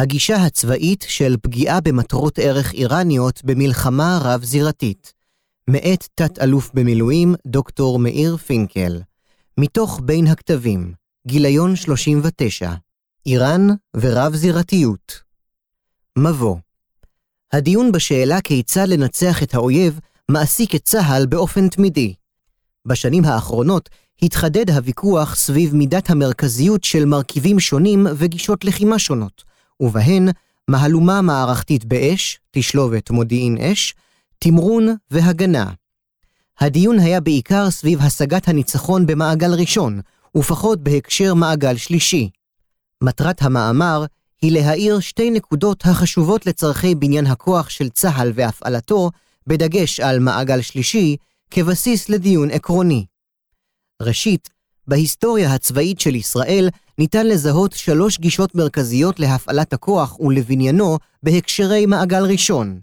הגישה הצבאית של פגיעה במטרות ערך איראניות במלחמה רב-זירתית. מאת תת-אלוף במילואים דוקטור מאיר פינקל. מתוך בין הכתבים, גיליון 39, איראן ורב-זירתיות. מבוא הדיון בשאלה כיצד לנצח את האויב מעסיק את צה"ל באופן תמידי. בשנים האחרונות התחדד הוויכוח סביב מידת המרכזיות של מרכיבים שונים וגישות לחימה שונות, ובהן מהלומה מערכתית באש, תשלובת מודיעין אש, תמרון והגנה. הדיון היה בעיקר סביב השגת הניצחון במעגל ראשון, ופחות בהקשר מעגל שלישי. מטרת המאמר היא להאיר שתי נקודות החשובות לצורכי בניין הכוח של צה"ל והפעלתו, בדגש על מעגל שלישי, כבסיס לדיון עקרוני. ראשית, בהיסטוריה הצבאית של ישראל ניתן לזהות שלוש גישות מרכזיות להפעלת הכוח ולבניינו בהקשרי מעגל ראשון.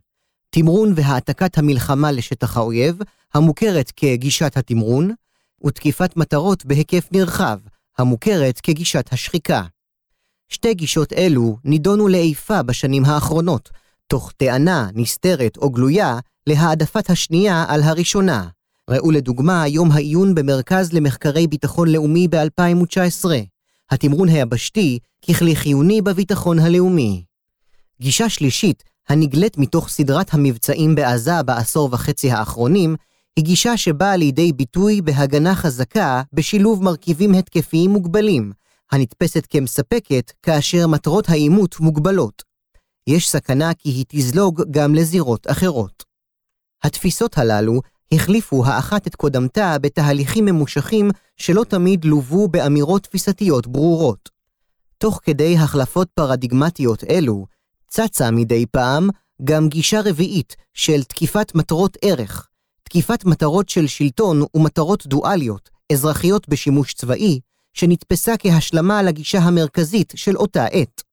תמרון והעתקת המלחמה לשטח האויב, המוכרת כגישת התמרון, ותקיפת מטרות בהיקף נרחב, המוכרת כגישת השחיקה. שתי גישות אלו נידונו לאיפה בשנים האחרונות, תוך טענה נסתרת או גלויה להעדפת השנייה על הראשונה. ראו לדוגמה יום העיון במרכז למחקרי ביטחון לאומי ב-2019, התמרון היבשתי ככלי חיוני בביטחון הלאומי. גישה שלישית, הנגלית מתוך סדרת המבצעים בעזה בעשור וחצי האחרונים, היא גישה שבאה לידי ביטוי בהגנה חזקה בשילוב מרכיבים התקפיים מוגבלים, הנתפסת כמספקת כאשר מטרות העימות מוגבלות. יש סכנה כי היא תזלוג גם לזירות אחרות. התפיסות הללו החליפו האחת את קודמתה בתהליכים ממושכים שלא תמיד לוו באמירות תפיסתיות ברורות. תוך כדי החלפות פרדיגמטיות אלו, צצה מדי פעם גם גישה רביעית של תקיפת מטרות ערך, תקיפת מטרות של שלטון ומטרות דואליות, אזרחיות בשימוש צבאי, שנתפסה כהשלמה לגישה המרכזית של אותה עת.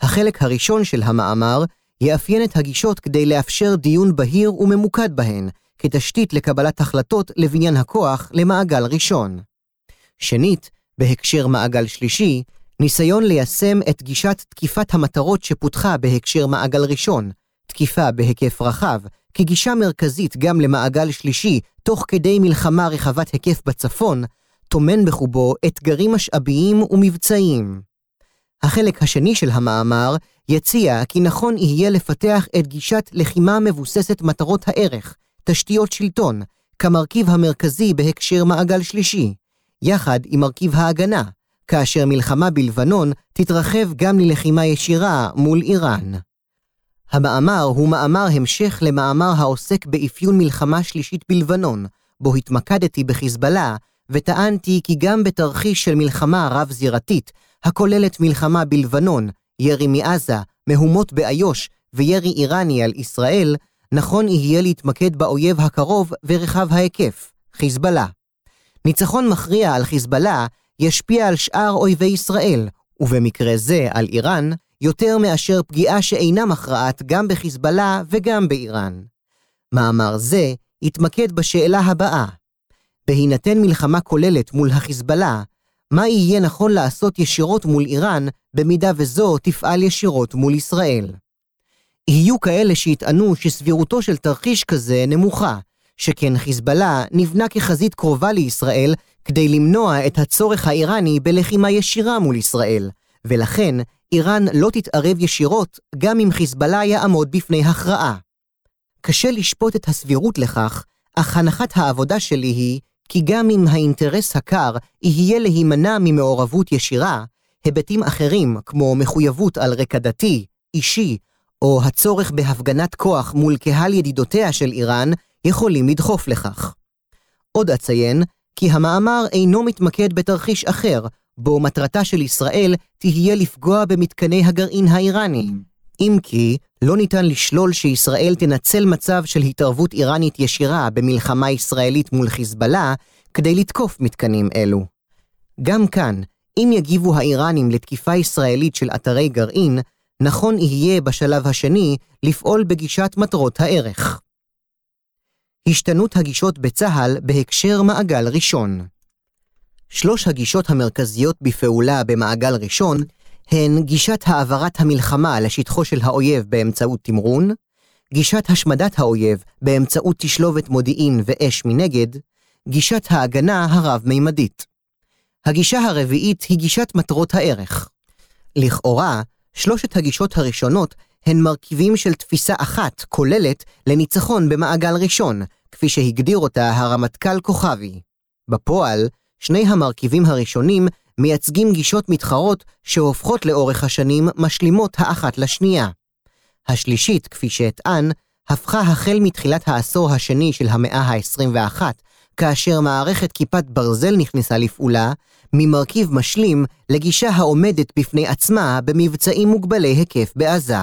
החלק הראשון של המאמר יאפיין את הגישות כדי לאפשר דיון בהיר וממוקד בהן, כתשתית לקבלת החלטות לבניין הכוח למעגל ראשון. שנית, בהקשר מעגל שלישי, ניסיון ליישם את גישת תקיפת המטרות שפותחה בהקשר מעגל ראשון, תקיפה בהיקף רחב, כגישה מרכזית גם למעגל שלישי, תוך כדי מלחמה רחבת היקף בצפון, טומן בחובו אתגרים משאביים ומבצעיים. החלק השני של המאמר יציע כי נכון יהיה לפתח את גישת לחימה מבוססת מטרות הערך, תשתיות שלטון, כמרכיב המרכזי בהקשר מעגל שלישי, יחד עם מרכיב ההגנה, כאשר מלחמה בלבנון תתרחב גם ללחימה ישירה מול איראן. המאמר הוא מאמר המשך למאמר העוסק באפיון מלחמה שלישית בלבנון, בו התמקדתי בחיזבאללה, וטענתי כי גם בתרחיש של מלחמה רב-זירתית, הכוללת מלחמה בלבנון, ירי מעזה, מהומות באיו"ש וירי איראני על ישראל, נכון יהיה להתמקד באויב הקרוב ורחב ההיקף, חיזבאללה. ניצחון מכריע על חיזבאללה ישפיע על שאר אויבי ישראל, ובמקרה זה על איראן, יותר מאשר פגיעה שאינה מכרעת גם בחיזבאללה וגם באיראן. מאמר זה התמקד בשאלה הבאה: בהינתן מלחמה כוללת מול החיזבאללה, מה יהיה נכון לעשות ישירות מול איראן, במידה וזו תפעל ישירות מול ישראל? יהיו כאלה שיטענו שסבירותו של תרחיש כזה נמוכה, שכן חיזבאללה נבנה כחזית קרובה לישראל כדי למנוע את הצורך האיראני בלחימה ישירה מול ישראל, ולכן איראן לא תתערב ישירות גם אם חיזבאללה יעמוד בפני הכרעה. קשה לשפוט את הסבירות לכך, אך הנחת העבודה שלי היא כי גם אם האינטרס הקר יהיה להימנע ממעורבות ישירה, היבטים אחרים כמו מחויבות על רקע דתי, אישי, או הצורך בהפגנת כוח מול קהל ידידותיה של איראן, יכולים לדחוף לכך. עוד אציין, כי המאמר אינו מתמקד בתרחיש אחר, בו מטרתה של ישראל תהיה לפגוע במתקני הגרעין האיראניים. אם כי, לא ניתן לשלול שישראל תנצל מצב של התערבות איראנית ישירה במלחמה ישראלית מול חיזבאללה, כדי לתקוף מתקנים אלו. גם כאן, אם יגיבו האיראנים לתקיפה ישראלית של אתרי גרעין, נכון יהיה בשלב השני לפעול בגישת מטרות הערך. השתנות הגישות בצה"ל בהקשר מעגל ראשון שלוש הגישות המרכזיות בפעולה במעגל ראשון הן גישת העברת המלחמה לשטחו של האויב באמצעות תמרון, גישת השמדת האויב באמצעות תשלובת מודיעין ואש מנגד, גישת ההגנה הרב-מימדית. הגישה הרביעית היא גישת מטרות הערך. לכאורה, שלושת הגישות הראשונות הן מרכיבים של תפיסה אחת כוללת לניצחון במעגל ראשון, כפי שהגדיר אותה הרמטכ"ל כוכבי. בפועל, שני המרכיבים הראשונים מייצגים גישות מתחרות שהופכות לאורך השנים משלימות האחת לשנייה. השלישית, כפי שאטען, הפכה החל מתחילת העשור השני של המאה ה-21, כאשר מערכת כיפת ברזל נכנסה לפעולה, ממרכיב משלים לגישה העומדת בפני עצמה במבצעים מוגבלי היקף בעזה.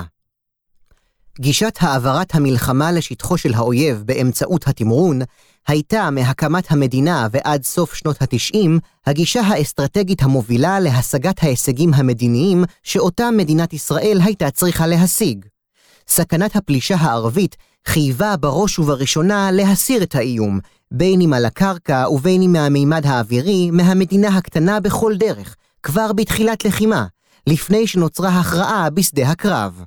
גישת העברת המלחמה לשטחו של האויב באמצעות התמרון הייתה מהקמת המדינה ועד סוף שנות ה-90 הגישה האסטרטגית המובילה להשגת ההישגים המדיניים שאותה מדינת ישראל הייתה צריכה להשיג. סכנת הפלישה הערבית חייבה בראש ובראשונה להסיר את האיום, בין אם על הקרקע ובין אם מהמימד האווירי, מהמדינה הקטנה בכל דרך, כבר בתחילת לחימה, לפני שנוצרה הכרעה בשדה הקרב.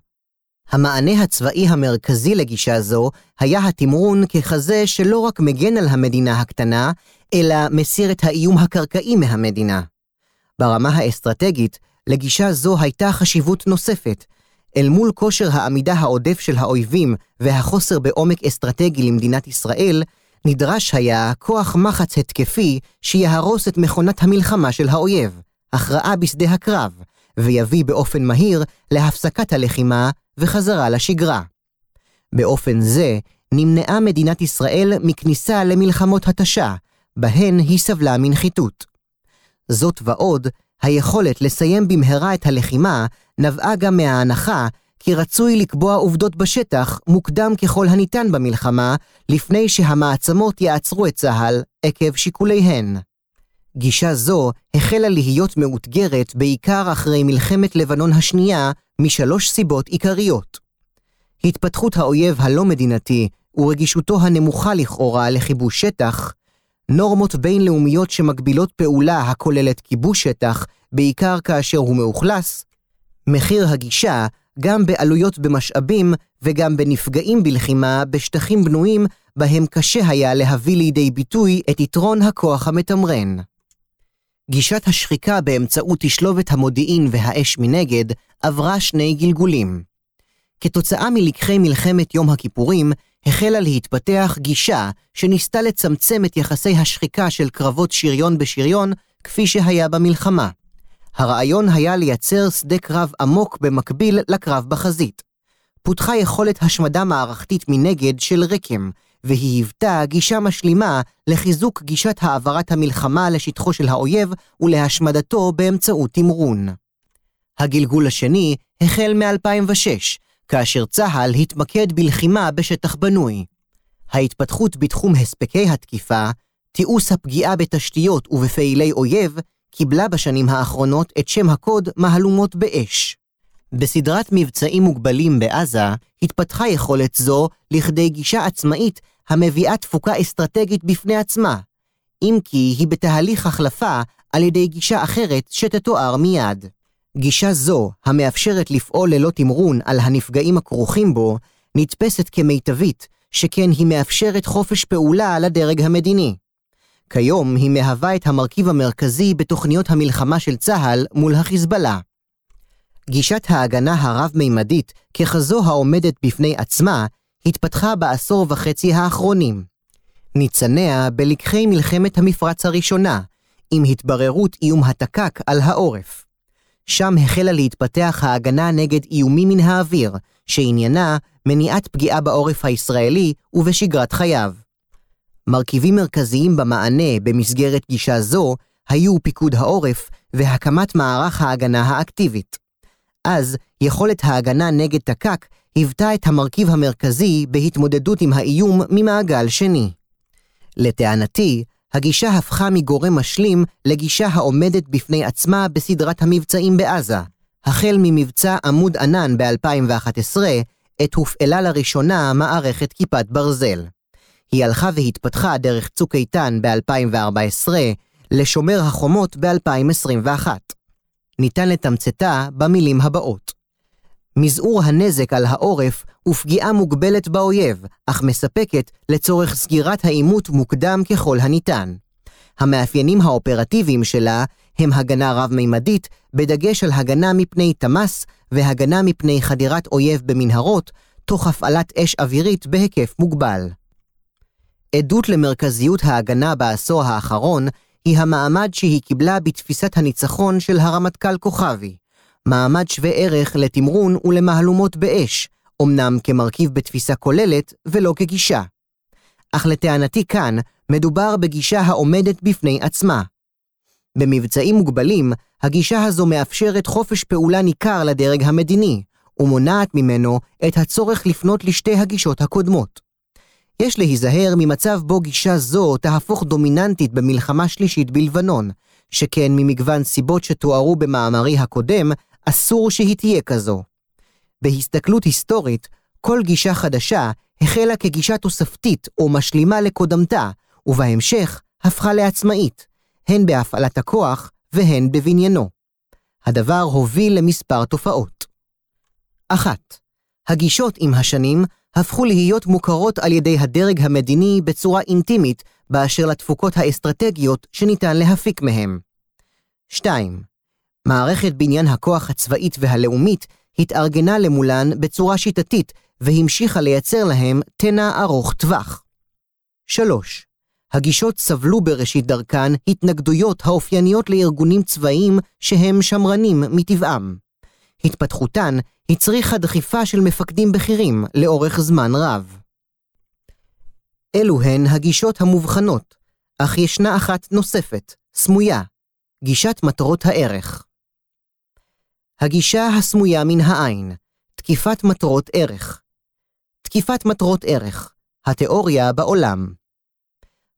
המענה הצבאי המרכזי לגישה זו היה התמרון ככזה שלא רק מגן על המדינה הקטנה, אלא מסיר את האיום הקרקעי מהמדינה. ברמה האסטרטגית, לגישה זו הייתה חשיבות נוספת. אל מול כושר העמידה העודף של האויבים והחוסר בעומק אסטרטגי למדינת ישראל, נדרש היה כוח מחץ התקפי שיהרוס את מכונת המלחמה של האויב, הכרעה בשדה הקרב, ויביא באופן מהיר להפסקת הלחימה וחזרה לשגרה. באופן זה, נמנעה מדינת ישראל מכניסה למלחמות התשה, בהן היא סבלה מנחיתות. זאת ועוד, היכולת לסיים במהרה את הלחימה נבעה גם מההנחה כי רצוי לקבוע עובדות בשטח מוקדם ככל הניתן במלחמה, לפני שהמעצמות יעצרו את צה"ל עקב שיקוליהן. גישה זו החלה להיות מאותגרת בעיקר אחרי מלחמת לבנון השנייה, משלוש סיבות עיקריות. התפתחות האויב הלא מדינתי ורגישותו הנמוכה לכאורה לכיבוש שטח, נורמות בינלאומיות שמגבילות פעולה הכוללת כיבוש שטח, בעיקר כאשר הוא מאוכלס, מחיר הגישה גם בעלויות במשאבים וגם בנפגעים בלחימה בשטחים בנויים בהם קשה היה להביא לידי ביטוי את יתרון הכוח המתמרן. גישת השחיקה באמצעות תשלובת המודיעין והאש מנגד עברה שני גלגולים. כתוצאה מלקחי מלחמת יום הכיפורים, החלה להתפתח גישה שניסתה לצמצם את יחסי השחיקה של קרבות שריון בשריון כפי שהיה במלחמה. הרעיון היה לייצר שדה קרב עמוק במקביל לקרב בחזית. פותחה יכולת השמדה מערכתית מנגד של רקם, והיא היוותה גישה משלימה לחיזוק גישת העברת המלחמה לשטחו של האויב ולהשמדתו באמצעות תמרון. הגלגול השני החל מ-2006, כאשר צה"ל התמקד בלחימה בשטח בנוי. ההתפתחות בתחום הספקי התקיפה, תיעוש הפגיעה בתשתיות ובפעילי אויב, קיבלה בשנים האחרונות את שם הקוד מהלומות באש. בסדרת מבצעים מוגבלים בעזה, התפתחה יכולת זו לכדי גישה עצמאית המביאה תפוקה אסטרטגית בפני עצמה, אם כי היא בתהליך החלפה על ידי גישה אחרת שתתואר מיד. גישה זו, המאפשרת לפעול ללא תמרון על הנפגעים הכרוכים בו, נתפסת כמיטבית, שכן היא מאפשרת חופש פעולה לדרג המדיני. כיום היא מהווה את המרכיב המרכזי בתוכניות המלחמה של צה"ל מול החיזבאללה. גישת ההגנה הרב-מימדית, ככזו העומדת בפני עצמה, התפתחה בעשור וחצי האחרונים. ניצניה בלקחי מלחמת המפרץ הראשונה, עם התבררות איום התק"ק על העורף. שם החלה להתפתח ההגנה נגד איומים מן האוויר, שעניינה מניעת פגיעה בעורף הישראלי ובשגרת חייו. מרכיבים מרכזיים במענה במסגרת גישה זו היו פיקוד העורף והקמת מערך ההגנה האקטיבית. אז יכולת ההגנה נגד תק"ק היוותה את המרכיב המרכזי בהתמודדות עם האיום ממעגל שני. לטענתי, הגישה הפכה מגורם משלים לגישה העומדת בפני עצמה בסדרת המבצעים בעזה, החל ממבצע עמוד ענן ב-2011, עת הופעלה לראשונה מערכת כיפת ברזל. היא הלכה והתפתחה דרך צוק איתן ב-2014 לשומר החומות ב-2021. ניתן לתמצתה במילים הבאות. מזעור הנזק על העורף ופגיעה מוגבלת באויב, אך מספקת לצורך סגירת העימות מוקדם ככל הניתן. המאפיינים האופרטיביים שלה הם הגנה רב-מימדית, בדגש על הגנה מפני תמ"ס והגנה מפני חדירת אויב במנהרות, תוך הפעלת אש אווירית בהיקף מוגבל. עדות למרכזיות ההגנה בעשור האחרון היא המעמד שהיא קיבלה בתפיסת הניצחון של הרמטכ"ל כוכבי, מעמד שווה ערך לתמרון ולמהלומות באש, אמנם כמרכיב בתפיסה כוללת ולא כגישה. אך לטענתי כאן, מדובר בגישה העומדת בפני עצמה. במבצעים מוגבלים, הגישה הזו מאפשרת חופש פעולה ניכר לדרג המדיני, ומונעת ממנו את הצורך לפנות לשתי הגישות הקודמות. יש להיזהר ממצב בו גישה זו תהפוך דומיננטית במלחמה שלישית בלבנון, שכן ממגוון סיבות שתוארו במאמרי הקודם, אסור שהיא תהיה כזו. בהסתכלות היסטורית, כל גישה חדשה החלה כגישה תוספתית או משלימה לקודמתה, ובהמשך הפכה לעצמאית, הן בהפעלת הכוח והן בבניינו. הדבר הוביל למספר תופעות. אחת, הגישות עם השנים הפכו להיות מוכרות על ידי הדרג המדיני בצורה אינטימית באשר לתפוקות האסטרטגיות שניתן להפיק מהם. 2. מערכת בניין הכוח הצבאית והלאומית התארגנה למולן בצורה שיטתית והמשיכה לייצר להם תנע ארוך טווח. 3. הגישות סבלו בראשית דרכן התנגדויות האופייניות לארגונים צבאיים שהם שמרנים מטבעם. התפתחותן הצריכה דחיפה של מפקדים בכירים לאורך זמן רב. אלו הן הגישות המובחנות, אך ישנה אחת נוספת, סמויה, גישת מטרות הערך. הגישה הסמויה מן העין, תקיפת מטרות ערך. תקיפת מטרות ערך, התיאוריה בעולם.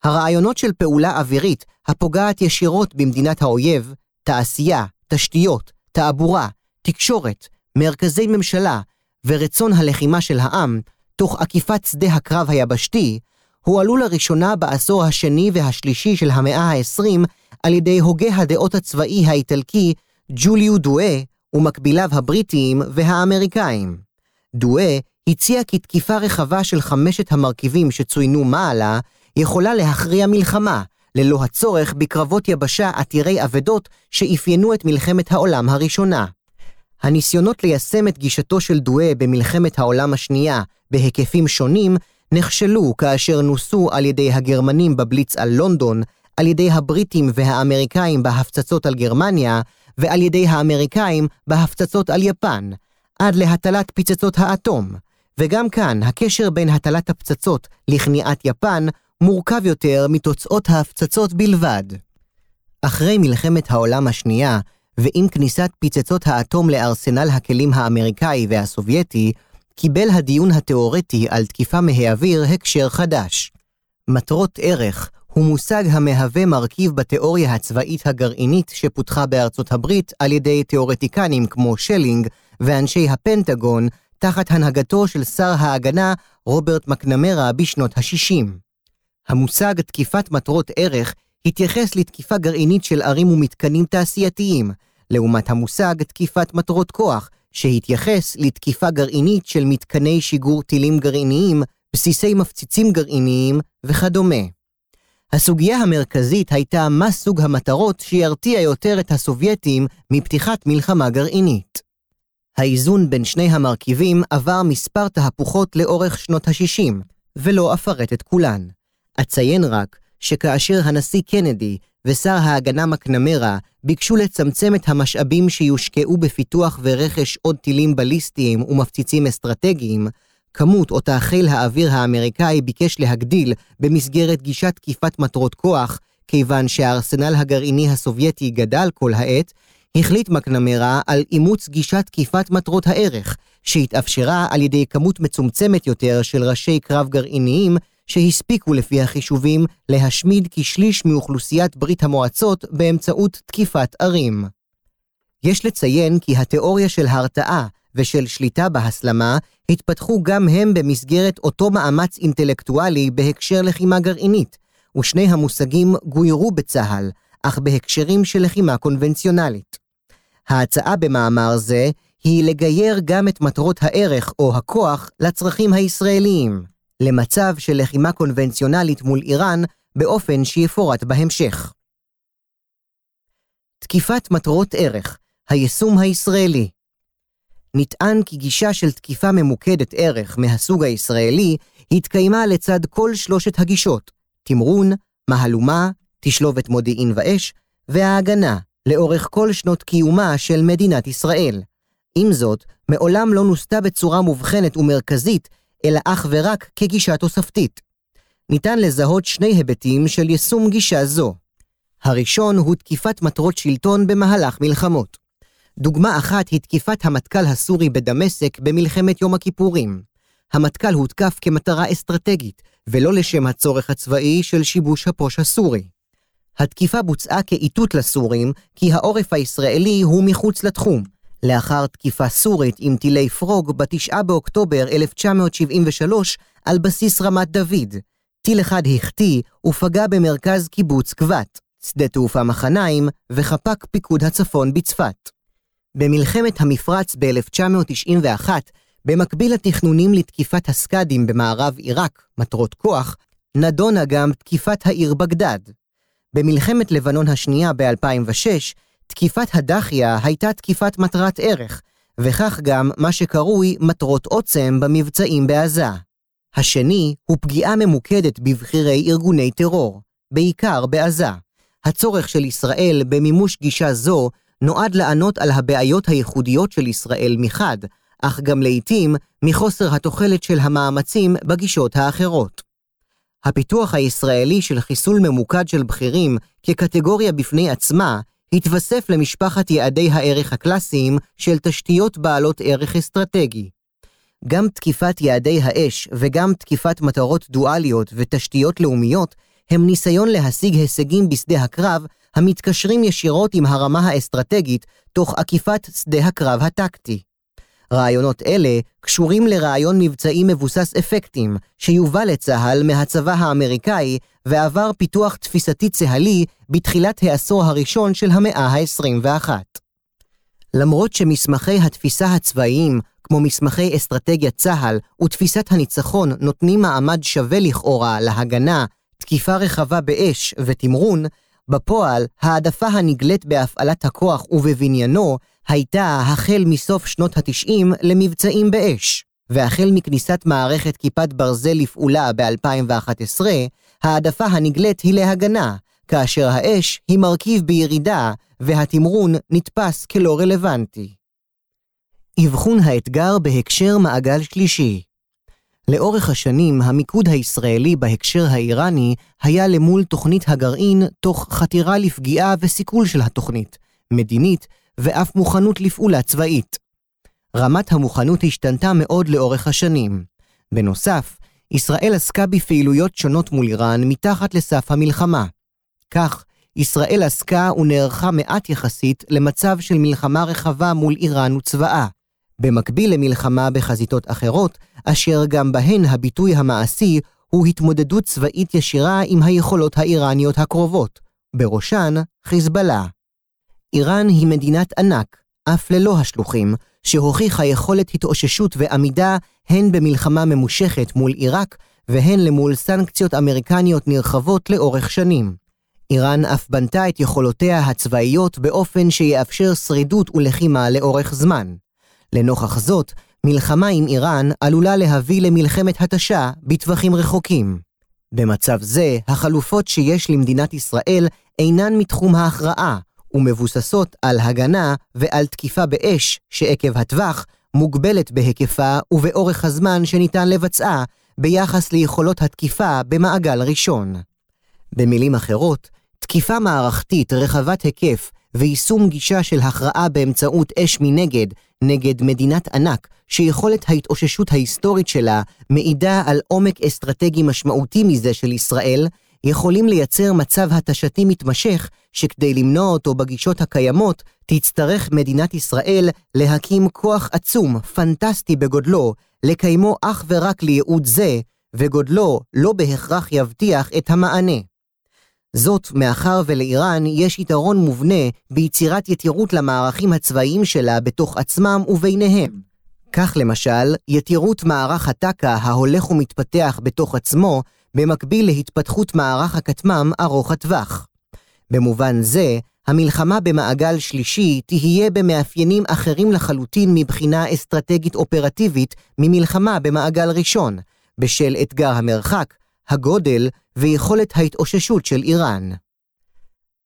הרעיונות של פעולה אווירית הפוגעת ישירות במדינת האויב, תעשייה, תשתיות, תעבורה, תקשורת, מרכזי ממשלה ורצון הלחימה של העם, תוך עקיפת שדה הקרב היבשתי, הועלו לראשונה בעשור השני והשלישי של המאה ה-20 על ידי הוגה הדעות הצבאי האיטלקי ג'וליו דואה ומקביליו הבריטיים והאמריקאים. דואה הציע כי תקיפה רחבה של חמשת המרכיבים שצוינו מעלה יכולה להכריע מלחמה, ללא הצורך בקרבות יבשה עתירי אבדות שאפיינו את מלחמת העולם הראשונה. הניסיונות ליישם את גישתו של דואה במלחמת העולם השנייה בהיקפים שונים נכשלו כאשר נוסו על ידי הגרמנים בבליץ על לונדון, על ידי הבריטים והאמריקאים בהפצצות על גרמניה, ועל ידי האמריקאים בהפצצות על יפן, עד להטלת פצצות האטום. וגם כאן הקשר בין הטלת הפצצות לכניעת יפן מורכב יותר מתוצאות ההפצצות בלבד. אחרי מלחמת העולם השנייה, ועם כניסת פצצות האטום לארסנל הכלים האמריקאי והסובייטי, קיבל הדיון התאורטי על תקיפה מהאוויר הקשר חדש. מטרות ערך הוא מושג המהווה מרכיב בתיאוריה הצבאית הגרעינית שפותחה בארצות הברית על ידי תיאורטיקנים כמו שלינג ואנשי הפנטגון תחת הנהגתו של שר ההגנה רוברט מקנמרה בשנות ה-60. המושג תקיפת מטרות ערך התייחס לתקיפה גרעינית של ערים ומתקנים תעשייתיים, לעומת המושג תקיפת מטרות כוח, שהתייחס לתקיפה גרעינית של מתקני שיגור טילים גרעיניים, בסיסי מפציצים גרעיניים וכדומה. הסוגיה המרכזית הייתה מה סוג המטרות שירתיע יותר את הסובייטים מפתיחת מלחמה גרעינית. האיזון בין שני המרכיבים עבר מספר תהפוכות לאורך שנות ה-60, ולא אפרט את כולן. אציין רק שכאשר הנשיא קנדי ושר ההגנה מקנמרה ביקשו לצמצם את המשאבים שיושקעו בפיתוח ורכש עוד טילים בליסטיים ומפציצים אסטרטגיים, כמות אותה חיל האוויר האמריקאי ביקש להגדיל במסגרת גישת תקיפת מטרות כוח, כיוון שהארסנל הגרעיני הסובייטי גדל כל העת, החליט מקנמרה על אימוץ גישת תקיפת מטרות הערך, שהתאפשרה על ידי כמות מצומצמת יותר של ראשי קרב גרעיניים שהספיקו לפי החישובים להשמיד כשליש מאוכלוסיית ברית המועצות באמצעות תקיפת ערים. יש לציין כי התיאוריה של הרתעה ושל שליטה בהסלמה התפתחו גם הם במסגרת אותו מאמץ אינטלקטואלי בהקשר לחימה גרעינית, ושני המושגים גוירו בצה"ל, אך בהקשרים של לחימה קונבנציונלית. ההצעה במאמר זה היא לגייר גם את מטרות הערך או הכוח לצרכים הישראליים, למצב של לחימה קונבנציונלית מול איראן באופן שיפורט בהמשך. תקיפת מטרות ערך, היישום הישראלי נטען כי גישה של תקיפה ממוקדת ערך מהסוג הישראלי התקיימה לצד כל שלושת הגישות, תמרון, מהלומה, תשלובת מודיעין ואש, וההגנה, לאורך כל שנות קיומה של מדינת ישראל. עם זאת, מעולם לא נוסתה בצורה מובחנת ומרכזית, אלא אך ורק כגישה תוספתית. ניתן לזהות שני היבטים של יישום גישה זו. הראשון הוא תקיפת מטרות שלטון במהלך מלחמות. דוגמה אחת היא תקיפת המטכ"ל הסורי בדמשק במלחמת יום הכיפורים. המטכ"ל הותקף כמטרה אסטרטגית, ולא לשם הצורך הצבאי של שיבוש הפוש הסורי. התקיפה בוצעה כאיתות לסורים, כי העורף הישראלי הוא מחוץ לתחום. לאחר תקיפה סורית עם טילי פרוג ב-9 באוקטובר 1973 על בסיס רמת דוד. טיל אחד החטיא ופגע במרכז קיבוץ קבת, שדה תעופה מחניים וחפ"ק פיקוד הצפון בצפת. במלחמת המפרץ ב-1991, במקביל לתכנונים לתקיפת הסקאדים במערב עיראק, מטרות כוח, נדונה גם תקיפת העיר בגדד. במלחמת לבנון השנייה ב-2006, תקיפת הדחיה הייתה תקיפת מטרת ערך, וכך גם מה שקרוי מטרות עוצם במבצעים בעזה. השני הוא פגיעה ממוקדת בבכירי ארגוני טרור, בעיקר בעזה. הצורך של ישראל במימוש גישה זו נועד לענות על הבעיות הייחודיות של ישראל מחד, אך גם לעתים מחוסר התוחלת של המאמצים בגישות האחרות. הפיתוח הישראלי של חיסול ממוקד של בכירים כקטגוריה בפני עצמה, התווסף למשפחת יעדי הערך הקלאסיים של תשתיות בעלות ערך אסטרטגי. גם תקיפת יעדי האש וגם תקיפת מטרות דואליות ותשתיות לאומיות הם ניסיון להשיג הישגים בשדה הקרב המתקשרים ישירות עם הרמה האסטרטגית תוך עקיפת שדה הקרב הטקטי. רעיונות אלה קשורים לרעיון מבצעי מבוסס אפקטים, שיובא לצה"ל מהצבא האמריקאי ועבר פיתוח תפיסתי צה"לי בתחילת העשור הראשון של המאה ה-21. למרות שמסמכי התפיסה הצבאיים, כמו מסמכי אסטרטגיית צה"ל ותפיסת הניצחון נותנים מעמד שווה לכאורה להגנה, תקיפה רחבה באש ותמרון, בפועל, העדפה הנגלית בהפעלת הכוח ובבניינו הייתה החל מסוף שנות ה-90 למבצעים באש, והחל מכניסת מערכת כיפת ברזל לפעולה ב-2011, העדפה הנגלית היא להגנה, כאשר האש היא מרכיב בירידה והתמרון נתפס כלא רלוונטי. אבחון האתגר בהקשר מעגל שלישי לאורך השנים, המיקוד הישראלי בהקשר האיראני היה למול תוכנית הגרעין תוך חתירה לפגיעה וסיכול של התוכנית, מדינית ואף מוכנות לפעולה צבאית. רמת המוכנות השתנתה מאוד לאורך השנים. בנוסף, ישראל עסקה בפעילויות שונות מול איראן מתחת לסף המלחמה. כך, ישראל עסקה ונערכה מעט יחסית למצב של מלחמה רחבה מול איראן וצבאה. במקביל למלחמה בחזיתות אחרות, אשר גם בהן הביטוי המעשי הוא התמודדות צבאית ישירה עם היכולות האיראניות הקרובות, בראשן חיזבאללה. איראן היא מדינת ענק, אף ללא השלוחים, שהוכיחה יכולת התאוששות ועמידה הן במלחמה ממושכת מול עיראק והן למול סנקציות אמריקניות נרחבות לאורך שנים. איראן אף בנתה את יכולותיה הצבאיות באופן שיאפשר שרידות ולחימה לאורך זמן. לנוכח זאת, מלחמה עם איראן עלולה להביא למלחמת התשה בטווחים רחוקים. במצב זה, החלופות שיש למדינת ישראל אינן מתחום ההכרעה, ומבוססות על הגנה ועל תקיפה באש, שעקב הטווח מוגבלת בהיקפה ובאורך הזמן שניתן לבצעה, ביחס ליכולות התקיפה במעגל ראשון. במילים אחרות, תקיפה מערכתית רחבת היקף ויישום גישה של הכרעה באמצעות אש מנגד נגד מדינת ענק, שיכולת ההתאוששות ההיסטורית שלה מעידה על עומק אסטרטגי משמעותי מזה של ישראל, יכולים לייצר מצב התשתי מתמשך, שכדי למנוע אותו בגישות הקיימות, תצטרך מדינת ישראל להקים כוח עצום, פנטסטי בגודלו, לקיימו אך ורק לייעוד זה, וגודלו לא בהכרח יבטיח את המענה. זאת מאחר ולאיראן יש יתרון מובנה ביצירת יתירות למערכים הצבאיים שלה בתוך עצמם וביניהם. כך למשל, יתירות מערך הטק"א ההולך ומתפתח בתוך עצמו, במקביל להתפתחות מערך הכטמ"ם ארוך הטווח. במובן זה, המלחמה במעגל שלישי תהיה במאפיינים אחרים לחלוטין מבחינה אסטרטגית אופרטיבית ממלחמה במעגל ראשון, בשל אתגר המרחק, הגודל ויכולת ההתאוששות של איראן.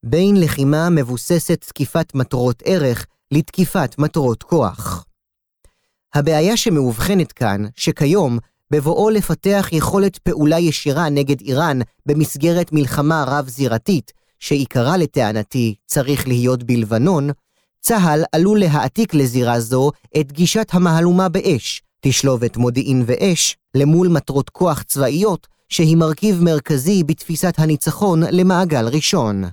בין לחימה מבוססת תקיפת מטרות ערך לתקיפת מטרות כוח. הבעיה שמאובחנת כאן, שכיום, בבואו לפתח יכולת פעולה ישירה נגד איראן במסגרת מלחמה רב-זירתית, שעיקרה לטענתי צריך להיות בלבנון, צה"ל עלול להעתיק לזירה זו את גישת המהלומה באש, תשלובת מודיעין ואש, למול מטרות כוח צבאיות, שהיא מרכיב מרכזי בתפיסת הניצחון למעגל ראשון.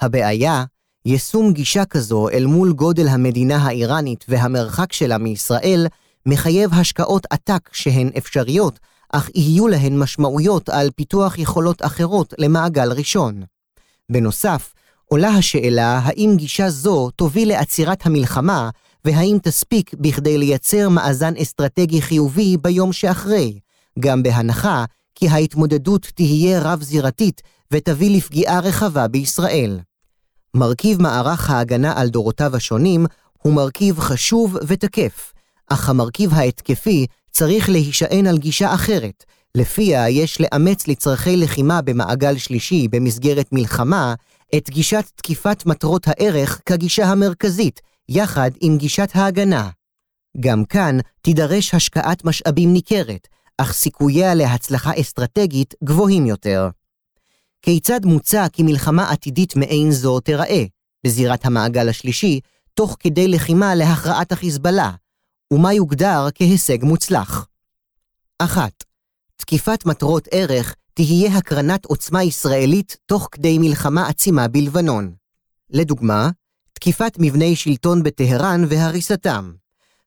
הבעיה, יישום גישה כזו אל מול גודל המדינה האיראנית והמרחק שלה מישראל, מחייב השקעות עתק שהן אפשריות, אך יהיו להן משמעויות על פיתוח יכולות אחרות למעגל ראשון. בנוסף, עולה השאלה האם גישה זו תוביל לעצירת המלחמה, והאם תספיק בכדי לייצר מאזן אסטרטגי חיובי ביום שאחרי, גם בהנחה כי ההתמודדות תהיה רב-זירתית ותביא לפגיעה רחבה בישראל. מרכיב מערך ההגנה על דורותיו השונים הוא מרכיב חשוב ותקף, אך המרכיב ההתקפי צריך להישען על גישה אחרת, לפיה יש לאמץ לצרכי לחימה במעגל שלישי במסגרת מלחמה, את גישת תקיפת מטרות הערך כגישה המרכזית, יחד עם גישת ההגנה. גם כאן תידרש השקעת משאבים ניכרת, אך סיכוייה להצלחה אסטרטגית גבוהים יותר. כיצד מוצע כי מלחמה עתידית מעין זו תיראה, בזירת המעגל השלישי, תוך כדי לחימה להכרעת החיזבאללה, ומה יוגדר כהישג מוצלח. 1. תקיפת מטרות ערך תהיה הקרנת עוצמה ישראלית תוך כדי מלחמה עצימה בלבנון. לדוגמה, תקיפת מבני שלטון בטהרן והריסתם.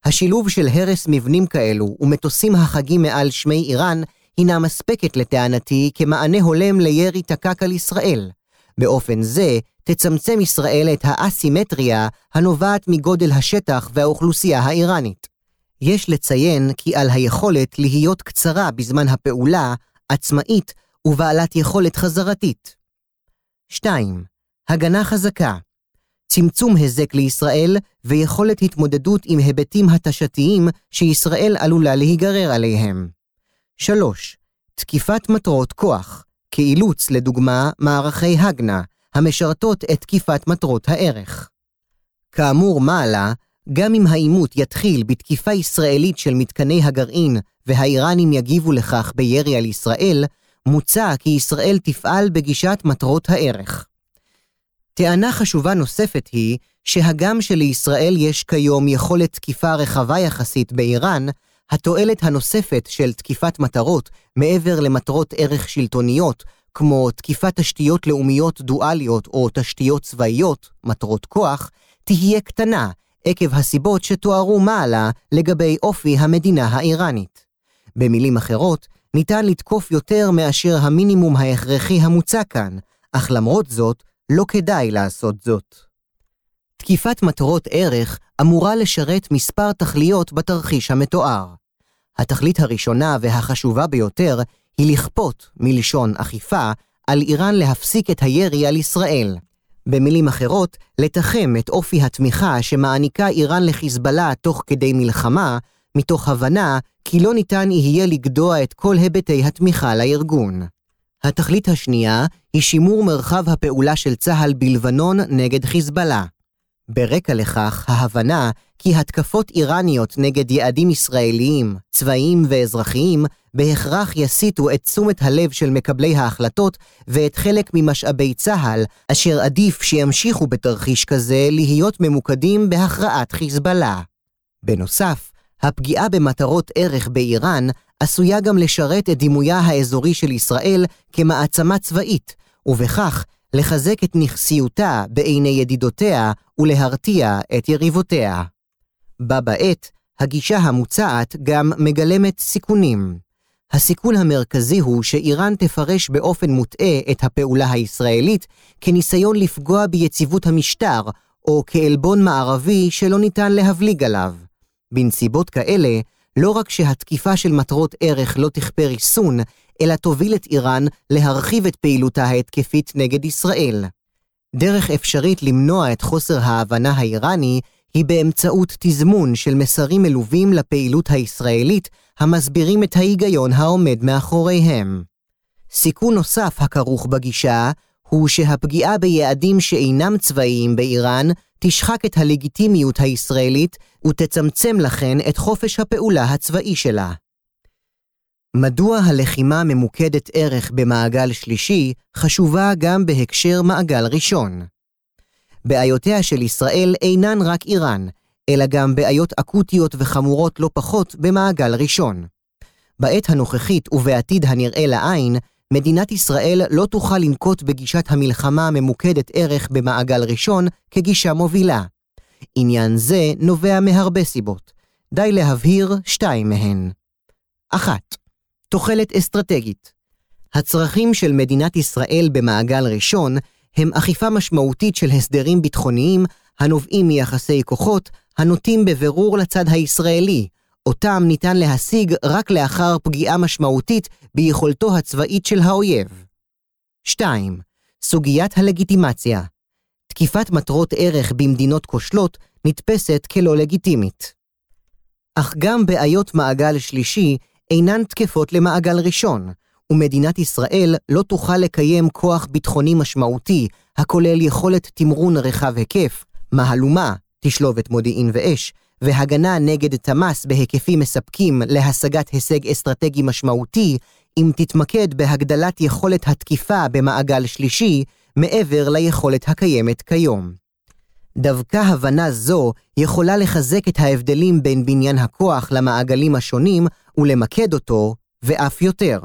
השילוב של הרס מבנים כאלו ומטוסים החגים מעל שמי איראן הינה מספקת לטענתי כמענה הולם לירי תקק על ישראל. באופן זה, תצמצם ישראל את האסימטריה הנובעת מגודל השטח והאוכלוסייה האיראנית. יש לציין כי על היכולת להיות קצרה בזמן הפעולה, עצמאית ובעלת יכולת חזרתית. 2. הגנה חזקה צמצום היזק לישראל ויכולת התמודדות עם היבטים התשתיים שישראל עלולה להיגרר עליהם. 3. תקיפת מטרות כוח, כאילוץ לדוגמה מערכי הגנה, המשרתות את תקיפת מטרות הערך. כאמור מעלה, גם אם העימות יתחיל בתקיפה ישראלית של מתקני הגרעין והאיראנים יגיבו לכך בירי על ישראל, מוצע כי ישראל תפעל בגישת מטרות הערך. טענה חשובה נוספת היא שהגם שלישראל יש כיום יכולת תקיפה רחבה יחסית באיראן, התועלת הנוספת של תקיפת מטרות מעבר למטרות ערך שלטוניות, כמו תקיפת תשתיות לאומיות דואליות או תשתיות צבאיות, מטרות כוח, תהיה קטנה, עקב הסיבות שתוארו מעלה לגבי אופי המדינה האיראנית. במילים אחרות, ניתן לתקוף יותר מאשר המינימום ההכרחי המוצע כאן, אך למרות זאת, לא כדאי לעשות זאת. תקיפת מטרות ערך אמורה לשרת מספר תכליות בתרחיש המתואר. התכלית הראשונה והחשובה ביותר היא לכפות, מלשון אכיפה, על איראן להפסיק את הירי על ישראל. במילים אחרות, לתחם את אופי התמיכה שמעניקה איראן לחיזבאללה תוך כדי מלחמה, מתוך הבנה כי לא ניתן יהיה לגדוע את כל היבטי התמיכה לארגון. התכלית השנייה היא שימור מרחב הפעולה של צה"ל בלבנון נגד חיזבאללה. ברקע לכך ההבנה כי התקפות איראניות נגד יעדים ישראליים, צבאיים ואזרחיים, בהכרח יסיטו את תשומת הלב של מקבלי ההחלטות ואת חלק ממשאבי צה"ל, אשר עדיף שימשיכו בתרחיש כזה להיות ממוקדים בהכרעת חיזבאללה. בנוסף, הפגיעה במטרות ערך באיראן עשויה גם לשרת את דימויה האזורי של ישראל כמעצמה צבאית, ובכך לחזק את נכסיותה בעיני ידידותיה ולהרתיע את יריבותיה. בה בעת, הגישה המוצעת גם מגלמת סיכונים. הסיכון המרכזי הוא שאיראן תפרש באופן מוטעה את הפעולה הישראלית כניסיון לפגוע ביציבות המשטר, או כעלבון מערבי שלא ניתן להבליג עליו. בנסיבות כאלה, לא רק שהתקיפה של מטרות ערך לא תכפה ריסון, אלא תוביל את איראן להרחיב את פעילותה ההתקפית נגד ישראל. דרך אפשרית למנוע את חוסר ההבנה האיראני היא באמצעות תזמון של מסרים מלווים לפעילות הישראלית המסבירים את ההיגיון העומד מאחוריהם. סיכון נוסף הכרוך בגישה הוא שהפגיעה ביעדים שאינם צבאיים באיראן תשחק את הלגיטימיות הישראלית ותצמצם לכן את חופש הפעולה הצבאי שלה. מדוע הלחימה ממוקדת ערך במעגל שלישי חשובה גם בהקשר מעגל ראשון? בעיותיה של ישראל אינן רק איראן, אלא גם בעיות אקוטיות וחמורות לא פחות במעגל ראשון. בעת הנוכחית ובעתיד הנראה לעין, מדינת ישראל לא תוכל לנקוט בגישת המלחמה הממוקדת ערך במעגל ראשון כגישה מובילה. עניין זה נובע מהרבה סיבות. די להבהיר שתיים מהן. אחת, תוחלת אסטרטגית. הצרכים של מדינת ישראל במעגל ראשון הם אכיפה משמעותית של הסדרים ביטחוניים הנובעים מיחסי כוחות הנוטים בבירור לצד הישראלי, אותם ניתן להשיג רק לאחר פגיעה משמעותית ביכולתו הצבאית של האויב. 2. סוגיית הלגיטימציה. תקיפת מטרות ערך במדינות כושלות נתפסת כלא לגיטימית. אך גם בעיות מעגל שלישי אינן תקפות למעגל ראשון, ומדינת ישראל לא תוכל לקיים כוח ביטחוני משמעותי, הכולל יכולת תמרון רחב היקף, מהלומה, תשלובת מודיעין ואש, והגנה נגד תמ"ס בהיקפים מספקים להשגת הישג אסטרטגי משמעותי, אם תתמקד בהגדלת יכולת התקיפה במעגל שלישי, מעבר ליכולת הקיימת כיום. דווקא הבנה זו יכולה לחזק את ההבדלים בין בניין הכוח למעגלים השונים ולמקד אותו, ואף יותר.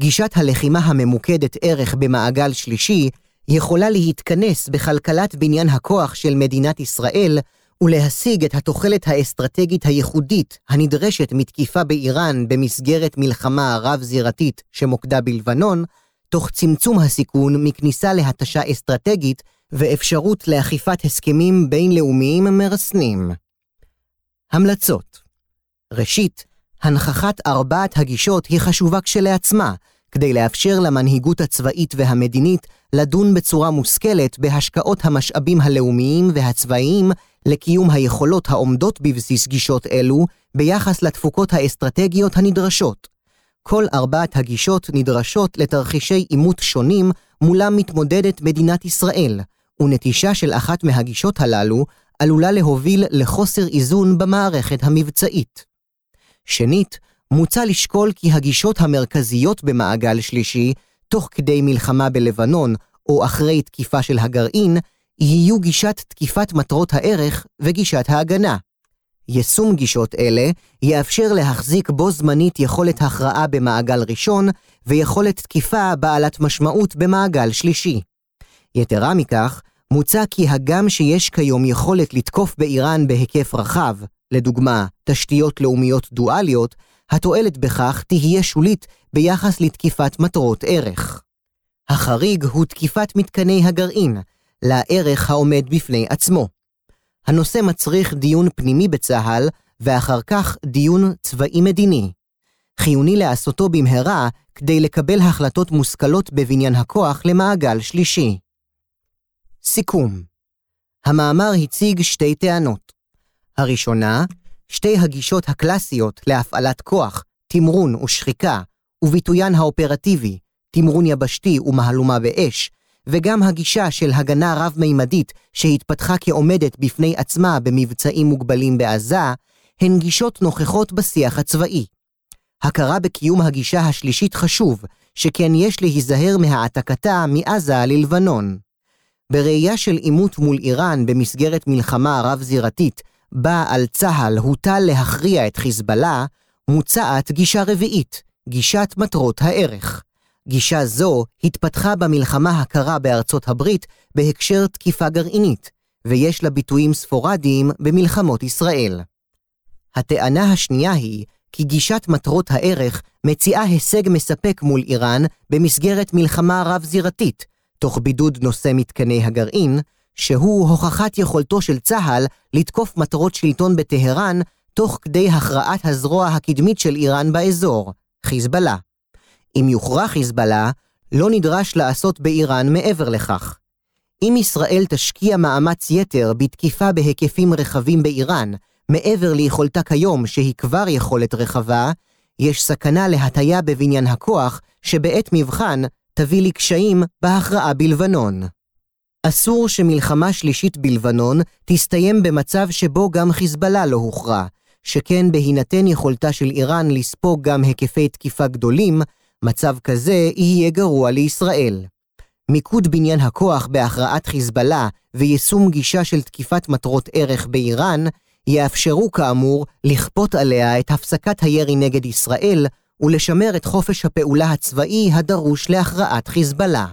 גישת הלחימה הממוקדת ערך במעגל שלישי יכולה להתכנס בכלכלת בניין הכוח של מדינת ישראל ולהשיג את התוחלת האסטרטגית הייחודית הנדרשת מתקיפה באיראן במסגרת מלחמה רב-זירתית שמוקדה בלבנון, תוך צמצום הסיכון מכניסה להתשה אסטרטגית ואפשרות לאכיפת הסכמים בינלאומיים מרסנים. המלצות ראשית, הנכחת ארבעת הגישות היא חשובה כשלעצמה, כדי לאפשר למנהיגות הצבאית והמדינית לדון בצורה מושכלת בהשקעות המשאבים הלאומיים והצבאיים לקיום היכולות העומדות בבסיס גישות אלו ביחס לתפוקות האסטרטגיות הנדרשות. כל ארבעת הגישות נדרשות לתרחישי עימות שונים מולם מתמודדת מדינת ישראל, ונטישה של אחת מהגישות הללו עלולה להוביל לחוסר איזון במערכת המבצעית. שנית, מוצע לשקול כי הגישות המרכזיות במעגל שלישי, תוך כדי מלחמה בלבנון או אחרי תקיפה של הגרעין, יהיו גישת תקיפת מטרות הערך וגישת ההגנה. יישום גישות אלה יאפשר להחזיק בו זמנית יכולת הכרעה במעגל ראשון ויכולת תקיפה בעלת משמעות במעגל שלישי. יתרה מכך, מוצע כי הגם שיש כיום יכולת לתקוף באיראן בהיקף רחב, לדוגמה, תשתיות לאומיות דואליות, התועלת בכך תהיה שולית ביחס לתקיפת מטרות ערך. החריג הוא תקיפת מתקני הגרעין, לערך העומד בפני עצמו. הנושא מצריך דיון פנימי בצה"ל, ואחר כך דיון צבאי-מדיני. חיוני לעשותו במהרה כדי לקבל החלטות מושכלות בבניין הכוח למעגל שלישי. סיכום המאמר הציג שתי טענות. הראשונה, שתי הגישות הקלאסיות להפעלת כוח, תמרון ושחיקה, וביטוין האופרטיבי, תמרון יבשתי ומהלומה באש, וגם הגישה של הגנה רב-מימדית שהתפתחה כעומדת בפני עצמה במבצעים מוגבלים בעזה, הן גישות נוכחות בשיח הצבאי. הכרה בקיום הגישה השלישית חשוב, שכן יש להיזהר מהעתקתה מעזה ללבנון. בראייה של עימות מול איראן במסגרת מלחמה רב-זירתית, בה על צה"ל הוטל להכריע את חיזבאללה, מוצעת גישה רביעית, גישת מטרות הערך. גישה זו התפתחה במלחמה הקרה בארצות הברית בהקשר תקיפה גרעינית, ויש לה ביטויים ספורדיים במלחמות ישראל. הטענה השנייה היא כי גישת מטרות הערך מציעה הישג מספק מול איראן במסגרת מלחמה רב-זירתית, תוך בידוד נושא מתקני הגרעין, שהוא הוכחת יכולתו של צה"ל לתקוף מטרות שלטון בטהרן, תוך כדי הכרעת הזרוע הקדמית של איראן באזור, חיזבאללה. אם יוכרע חיזבאללה, לא נדרש לעשות באיראן מעבר לכך. אם ישראל תשקיע מאמץ יתר בתקיפה בהיקפים רחבים באיראן, מעבר ליכולתה כיום שהיא כבר יכולת רחבה, יש סכנה להטיה בבניין הכוח, שבעת מבחן תביא לקשיים בהכרעה בלבנון. אסור שמלחמה שלישית בלבנון תסתיים במצב שבו גם חיזבאללה לא הוכרע, שכן בהינתן יכולתה של איראן לספוג גם היקפי תקיפה גדולים, מצב כזה יהיה גרוע לישראל. מיקוד בניין הכוח בהכרעת חיזבאללה ויישום גישה של תקיפת מטרות ערך באיראן, יאפשרו כאמור לכפות עליה את הפסקת הירי נגד ישראל ולשמר את חופש הפעולה הצבאי הדרוש להכרעת חיזבאללה.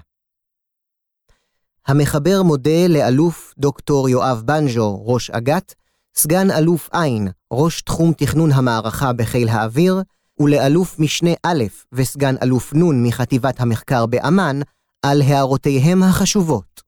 המחבר מודה לאלוף דוקטור יואב בנז'ו, ראש אג"ת, סגן אלוף עין, ראש תחום תכנון המערכה בחיל האוויר, ולאלוף משנה א' וסגן אלוף נ' מחטיבת המחקר באמ"ן, על הערותיהם החשובות.